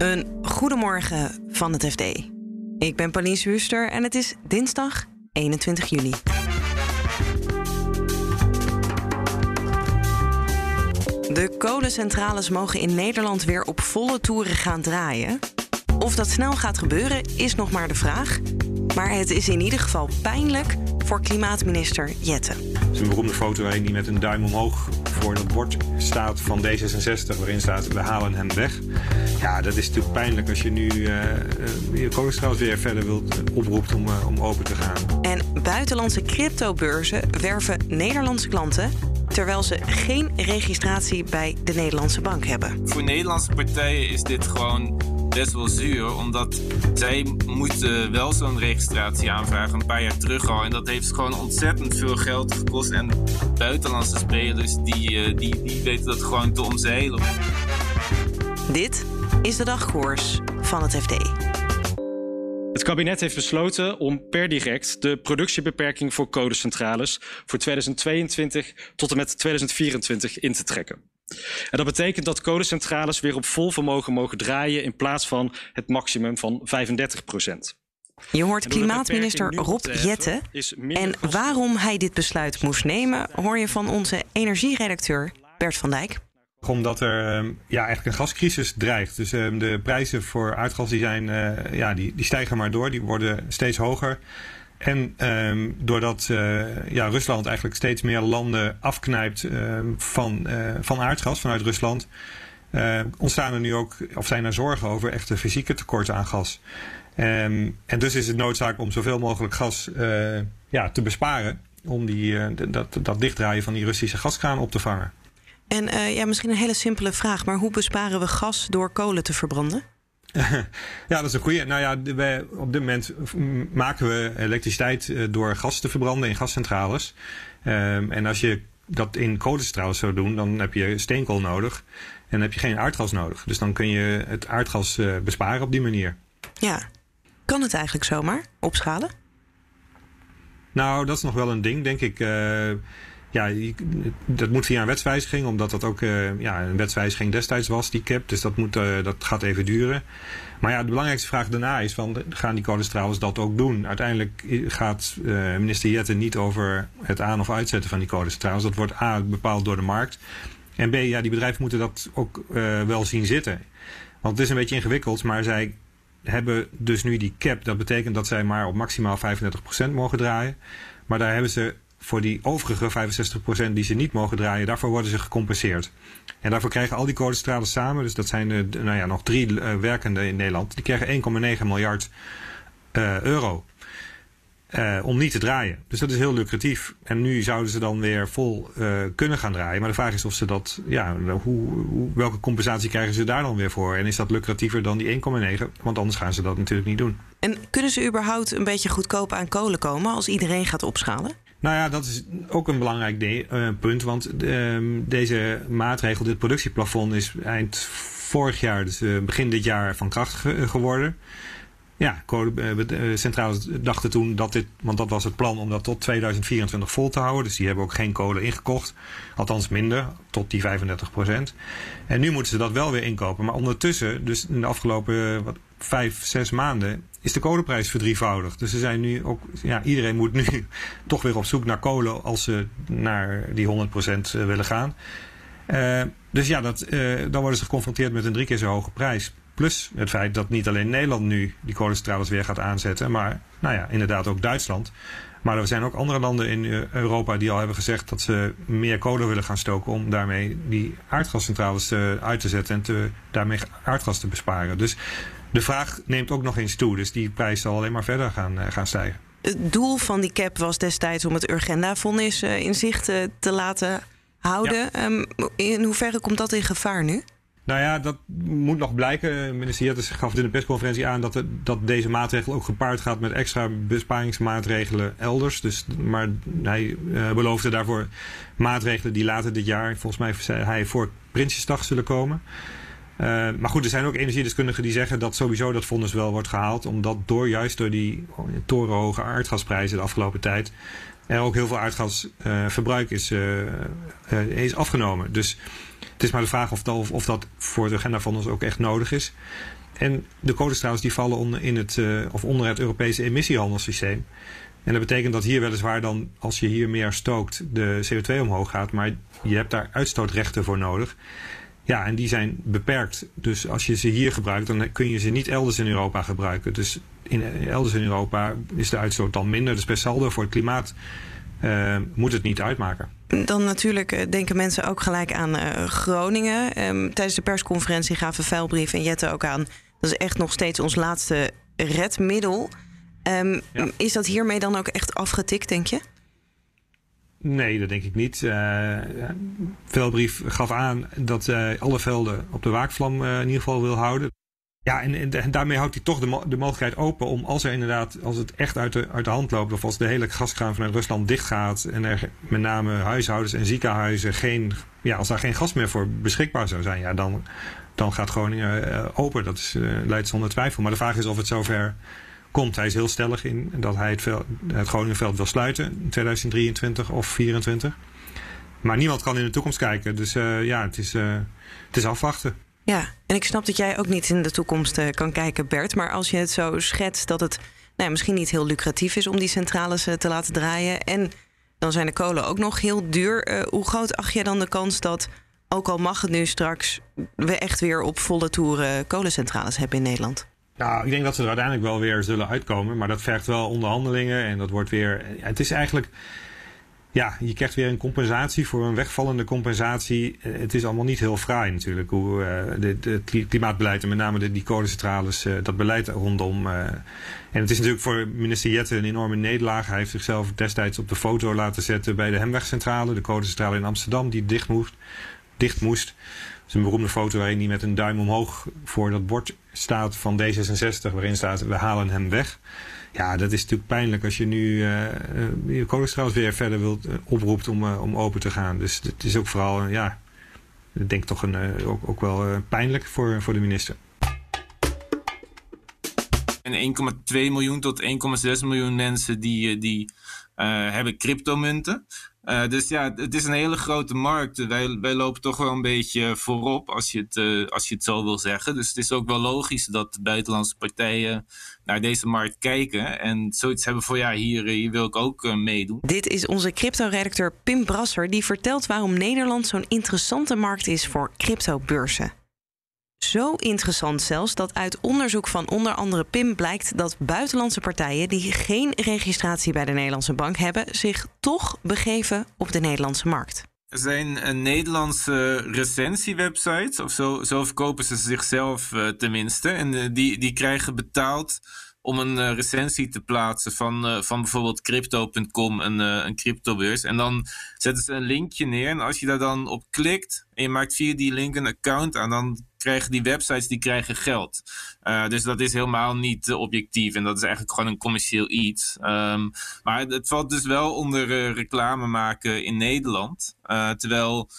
Een goedemorgen van het FD. Ik ben Pauline Wuster en het is dinsdag 21 juni. De kolencentrales mogen in Nederland weer op volle toeren gaan draaien. Of dat snel gaat gebeuren is nog maar de vraag. Maar het is in ieder geval pijnlijk voor klimaatminister Jette. Het is een beroemde foto waarin hij met een duim omhoog voor dat bord staat van D66, waarin staat we halen hem weg. Ja, dat is natuurlijk pijnlijk als je nu uh, je weer verder wilt oproept om, uh, om open te gaan. En buitenlandse cryptobeurzen werven Nederlandse klanten terwijl ze geen registratie bij de Nederlandse bank hebben. Voor Nederlandse partijen is dit gewoon best wel zuur, omdat zij moeten wel zo'n registratie aanvragen een paar jaar terug al. En dat heeft gewoon ontzettend veel geld gekost. En buitenlandse spelers die, die, die weten dat gewoon te omzeilen. Dit is de dagkoers van het FD. Het kabinet heeft besloten om per direct de productiebeperking voor codecentrales voor 2022 tot en met 2024 in te trekken. En dat betekent dat codecentrales weer op vol vermogen mogen draaien in plaats van het maximum van 35 procent. Je hoort klimaatminister Rob Jette. En waarom hij dit besluit moest nemen, hoor je van onze energieredacteur Bert van Dijk omdat er ja, eigenlijk een gascrisis dreigt. Dus de prijzen voor aardgas die zijn, uh, ja, die, die stijgen maar door. Die worden steeds hoger. En um, doordat uh, ja, Rusland eigenlijk steeds meer landen afknijpt um, van, uh, van aardgas vanuit Rusland, uh, ontstaan er nu ook, of zijn er zorgen over echte fysieke tekorten aan gas. Um, en dus is het noodzaak om zoveel mogelijk gas ja, te besparen om die, dat, dat dichtdraaien van die Russische gaskraan op te vangen. En ja, misschien een hele simpele vraag, maar hoe besparen we gas door kolen te verbranden? ja, dat is een goede. Nou ja, wij, op dit moment maken we elektriciteit uh, door gas te verbranden in gascentrales. Um, en als je dat in kolencentrales zou doen, dan heb je steenkool nodig. En dan heb je geen aardgas nodig. Dus dan kun je het aardgas uh, besparen op die manier. Ja. Kan het eigenlijk zomaar opschalen? Nou, dat is nog wel een ding, denk ik. Uh, ja, dat moet via een wetswijziging, omdat dat ook uh, ja, een wetswijziging destijds was, die cap. Dus dat, moet, uh, dat gaat even duren. Maar ja, de belangrijkste vraag daarna is: van, gaan die kolencentrales dat ook doen? Uiteindelijk gaat uh, minister Jette niet over het aan- of uitzetten van die kolencentrales. Dat wordt A bepaald door de markt. En B, ja, die bedrijven moeten dat ook wel zien zitten. Want het is een beetje ingewikkeld, maar zij hebben dus nu die cap. Dat betekent dat zij maar op maximaal 35% mogen draaien. Maar daar hebben ze voor die overige 65% die ze niet mogen draaien, daarvoor worden ze gecompenseerd. En daarvoor krijgen al die kolencentrales samen, dus dat zijn de, nou ja, nog drie uh, werkende in Nederland, die krijgen 1,9 miljard uh, euro. Om niet te draaien. Dus dat is heel lucratief. En nu zouden ze dan weer vol kunnen gaan draaien. Maar de vraag is of ze dat, ja, hoe, hoe, welke compensatie krijgen ze daar dan weer voor? En is dat lucratiever dan die 1,9? Want anders gaan ze dat natuurlijk niet doen. En kunnen ze überhaupt een beetje goedkoop aan kolen komen als iedereen gaat opschalen? Nou ja, dat is ook een belangrijk uh, punt. Want uh, deze maatregel, dit productieplafond, is eind vorig jaar, dus uh, begin dit jaar, van kracht ge geworden. Ja, centrales dachten toen dat dit, want dat was het plan om dat tot 2024 vol te houden. Dus die hebben ook geen kolen ingekocht. Althans minder, tot die 35 procent. En nu moeten ze dat wel weer inkopen. Maar ondertussen, dus in de afgelopen wat, vijf, zes maanden, is de kolenprijs verdrievoudigd. Dus ze zijn nu ook, ja, iedereen moet nu toch weer op zoek naar kolen als ze naar die 100% willen gaan. Uh, dus ja, dat, uh, dan worden ze geconfronteerd met een drie keer zo hoge prijs. Plus het feit dat niet alleen Nederland nu die kolencentrales weer gaat aanzetten, maar nou ja, inderdaad ook Duitsland. Maar er zijn ook andere landen in Europa die al hebben gezegd dat ze meer kolen willen gaan stoken om daarmee die aardgascentrales uit te zetten en te, daarmee aardgas te besparen. Dus de vraag neemt ook nog eens toe. Dus die prijs zal alleen maar verder gaan, uh, gaan stijgen. Het doel van die cap was destijds om het Urgenda-fonds uh, in zicht uh, te laten houden. Ja. Um, in hoeverre komt dat in gevaar nu? Nou ja, dat moet nog blijken. Minister Jettes gaf in de persconferentie aan dat, het, dat deze maatregel ook gepaard gaat met extra besparingsmaatregelen elders. Dus, maar hij uh, beloofde daarvoor maatregelen die later dit jaar, volgens mij zei hij, voor Prinsjesdag zullen komen. Uh, maar goed, er zijn ook energiedeskundigen die zeggen dat sowieso dat vonnis wel wordt gehaald. Omdat door juist door die torenhoge aardgasprijzen de afgelopen tijd er ook heel veel aardgasverbruik uh, is, uh, is afgenomen. Dus Het is maar de vraag of dat, of dat voor de agenda van ons ook echt nodig is. En de kolencentrales die vallen onder, in het, of onder het Europese emissiehandelssysteem. En dat betekent dat hier weliswaar dan, als je hier meer stookt, de CO2 omhoog gaat. Maar je hebt daar uitstootrechten voor nodig. Ja, en die zijn beperkt. Dus als je ze hier gebruikt, dan kun je ze niet elders in Europa gebruiken. Dus in, elders in Europa is de uitstoot dan minder. Dus per saldo voor het klimaat uh, moet het niet uitmaken. Dan natuurlijk denken mensen ook gelijk aan uh, Groningen. Um, tijdens de persconferentie gaven Vuilbrief en Jette ook aan... dat is echt nog steeds ons laatste redmiddel. Um, ja. Is dat hiermee dan ook echt afgetikt, denk je? Nee, dat denk ik niet. Uh, Velbrief gaf aan dat hij alle velden op de waakvlam uh, in ieder geval wil houden. Ja, en, en, daarmee houdt hij toch de, mo de, mogelijkheid open om als er inderdaad, als het echt uit de, uit de hand loopt, of als de hele gaskraan vanuit Rusland dichtgaat en er met name huishoudens en ziekenhuizen geen, ja, als daar geen gas meer voor beschikbaar zou zijn, ja, dan, dan gaat Groningen open. Dat is, leidt zonder twijfel. Maar de vraag is of het zover komt. Hij is heel stellig in dat hij het, veld, het Groningenveld wil sluiten in 2023 of 2024. Maar niemand kan in de toekomst kijken. Dus uh, ja, het is, uh, het is afwachten. Ja, en ik snap dat jij ook niet in de toekomst uh, kan kijken, Bert. Maar als je het zo schetst dat het nou, misschien niet heel lucratief is om die centrales te laten draaien. En dan zijn de kolen ook nog heel duur. hoe groot acht je dan de kans dat, ook al mag het nu straks, we echt weer op volle toeren kolencentrales hebben in Nederland? Nou, ik denk dat ze er uiteindelijk wel weer zullen uitkomen. Maar dat vergt wel onderhandelingen. En dat wordt weer. Het is eigenlijk. Ja, je krijgt weer een compensatie voor een wegvallende compensatie. Het is allemaal niet heel fraai natuurlijk. Hoe het klimaatbeleid en met name de, die kolencentrales, uh, dat beleid rondom. En het is natuurlijk voor minister Jette een enorme nederlaag. Hij heeft zichzelf destijds op de foto laten zetten bij de Hemwegcentrale, de kolencentrale in Amsterdam, die dicht moest. Dicht moest is een beroemde foto waarin hij met een duim omhoog voor dat bord staat van D66, waarin staat we halen hem weg. Ja, dat is natuurlijk pijnlijk als je nu uh, je kolencentrales weer verder wilt uh, oproept om, om open te gaan. Dus het is ook vooral, ja, ik denk toch een, ook, ook wel pijnlijk voor, voor de minister. En 1,2 miljoen tot 1,6 miljoen mensen die, die hebben cryptomunten. Uh, dus ja, het is een hele grote markt. Wij, wij lopen toch wel een beetje voorop, als je, het, uh, als je het zo wil zeggen. Dus het is ook wel logisch dat buitenlandse partijen naar deze markt kijken. En zoiets hebben voor, ja, hier, hier wil ik ook meedoen. Dit is onze crypto-redacteur Pim Brasser, die vertelt waarom Nederland zo'n interessante markt is voor cryptobeurzen. Zo interessant zelfs dat uit onderzoek van onder andere PIM blijkt dat buitenlandse partijen die geen registratie bij de Nederlandse bank hebben, zich toch begeven op de Nederlandse markt. Er zijn uh, Nederlandse recensiewebsites, of zo, zo verkopen ze zichzelf uh, tenminste. En uh, die, die krijgen betaald om een recensie te plaatsen van, van bijvoorbeeld crypto.com, een, een cryptobeurs. En dan zetten ze een linkje neer. En als je daar dan op klikt en je maakt via die link een account aan, dan krijgen die websites die krijgen geld. Uh, dus dat is helemaal niet uh, objectief en dat is eigenlijk gewoon een commercieel iets. Um, maar het valt dus wel onder uh, reclame maken in Nederland. terwijl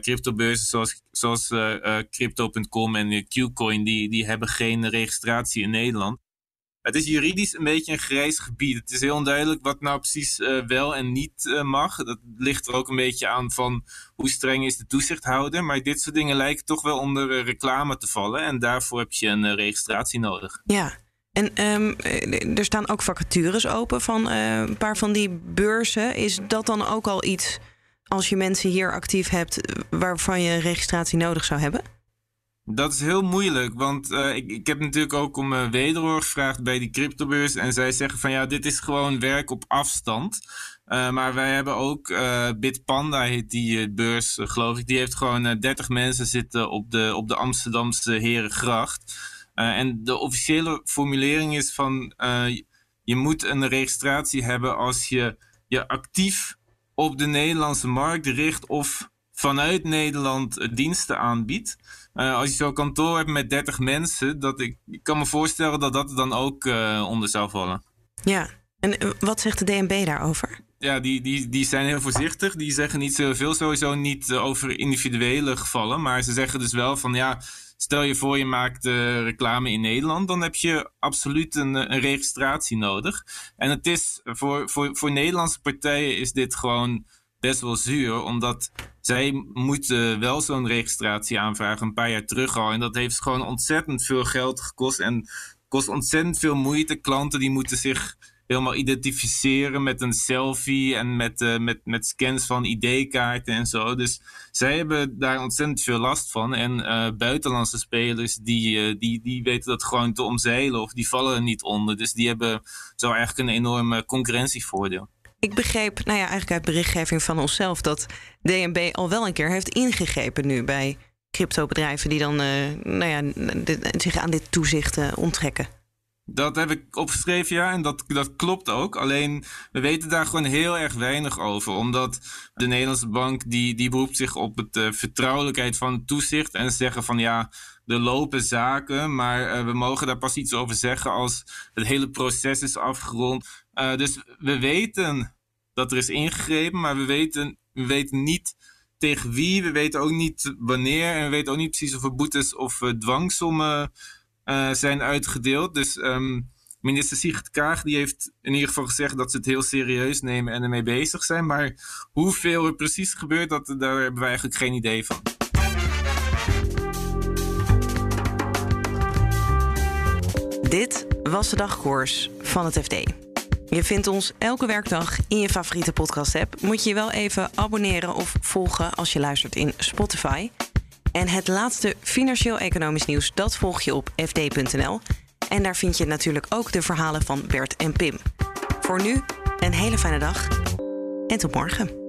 cryptobeurzen zoals, zoals crypto.com en Qcoin, die, die hebben geen registratie in Nederland. Het is juridisch een beetje een grijs gebied. Het is heel onduidelijk wat nou precies uh, wel en niet uh, mag. Dat ligt er ook een beetje aan van hoe streng is de toezichthouder. Maar dit soort dingen lijken toch wel onder uh, reclame te vallen. En daarvoor heb je een registratie nodig. Ja, en um, er staan ook vacatures open van een paar van die beurzen. Is dat dan ook al iets, als je mensen hier actief hebt, waarvan je een registratie nodig zou hebben? Dat is heel moeilijk, want uh, ik, ik heb natuurlijk ook om uh, wederhoor gevraagd bij die cryptobeurs. En zij zeggen van ja, dit is gewoon werk op afstand. Uh, maar wij hebben ook Bitpanda, heet die beurs, geloof ik. Die heeft gewoon 30 mensen zitten op de, op de Amsterdamse Herengracht. en de officiële formulering is van je moet een registratie hebben als je je actief op de Nederlandse markt richt of vanuit Nederland diensten aanbiedt. Uh, als je zo'n kantoor hebt met 30 mensen, dat ik, ik kan me voorstellen dat dat er dan ook uh, onder zou vallen. Ja, en eh, wat zegt de DNB daarover? Ja, die, die, die zijn heel voorzichtig. Die zeggen niet zoveel, sowieso niet over individuele gevallen. Maar ze zeggen dus wel van ja, stel je voor je maakt uh, reclame in Nederland, dan heb je absoluut een, een registratie nodig. En het is voor, voor, voor Nederlandse partijen is dit gewoon best wel zuur, omdat zij moeten wel zo'n registratie aanvragen een paar jaar terug al. En dat heeft gewoon ontzettend veel geld gekost en kost ontzettend veel moeite. Klanten die moeten zich helemaal identificeren met een selfie en met, uh, met, met scans van ID-kaarten en zo. Dus zij hebben daar ontzettend veel last van. En uh, buitenlandse spelers die, uh, die, die weten dat gewoon te omzeilen of die vallen er niet onder. Dus die hebben zo eigenlijk een enorm concurrentievoordeel. Ik begreep, nou ja, eigenlijk uit berichtgeving van onszelf, dat DNB al wel een keer heeft ingegrepen nu bij cryptobedrijven die dan nou ja, zich aan dit toezicht onttrekken. Dat heb ik opgeschreven, ja, en dat, dat klopt ook. Alleen, we weten daar gewoon heel erg weinig over. Omdat de Nederlandse bank, die, die beroept zich op het uh, vertrouwelijkheid van het toezicht. En zeggen van, ja, er lopen zaken, maar uh, we mogen daar pas iets over zeggen als het hele proces is afgerond. Uh, dus we weten dat er is ingegrepen, maar we weten, we weten niet tegen wie. We weten ook niet wanneer. En we weten ook niet precies of er boetes of dwangsommen uh, zijn uitgedeeld. Dus um, minister Sigrid Kaag die heeft in ieder geval gezegd dat ze het heel serieus nemen en ermee bezig zijn. Maar hoeveel er precies gebeurt, dat, daar hebben we eigenlijk geen idee van. Dit was de dagkoers van het FD. Je vindt ons elke werkdag in je favoriete podcast-app. Moet je je wel even abonneren of volgen als je luistert in Spotify. En het laatste financieel-economisch nieuws, dat volg je op fd.nl. En daar vind je natuurlijk ook de verhalen van Bert en Pim. Voor nu, een hele fijne dag en tot morgen.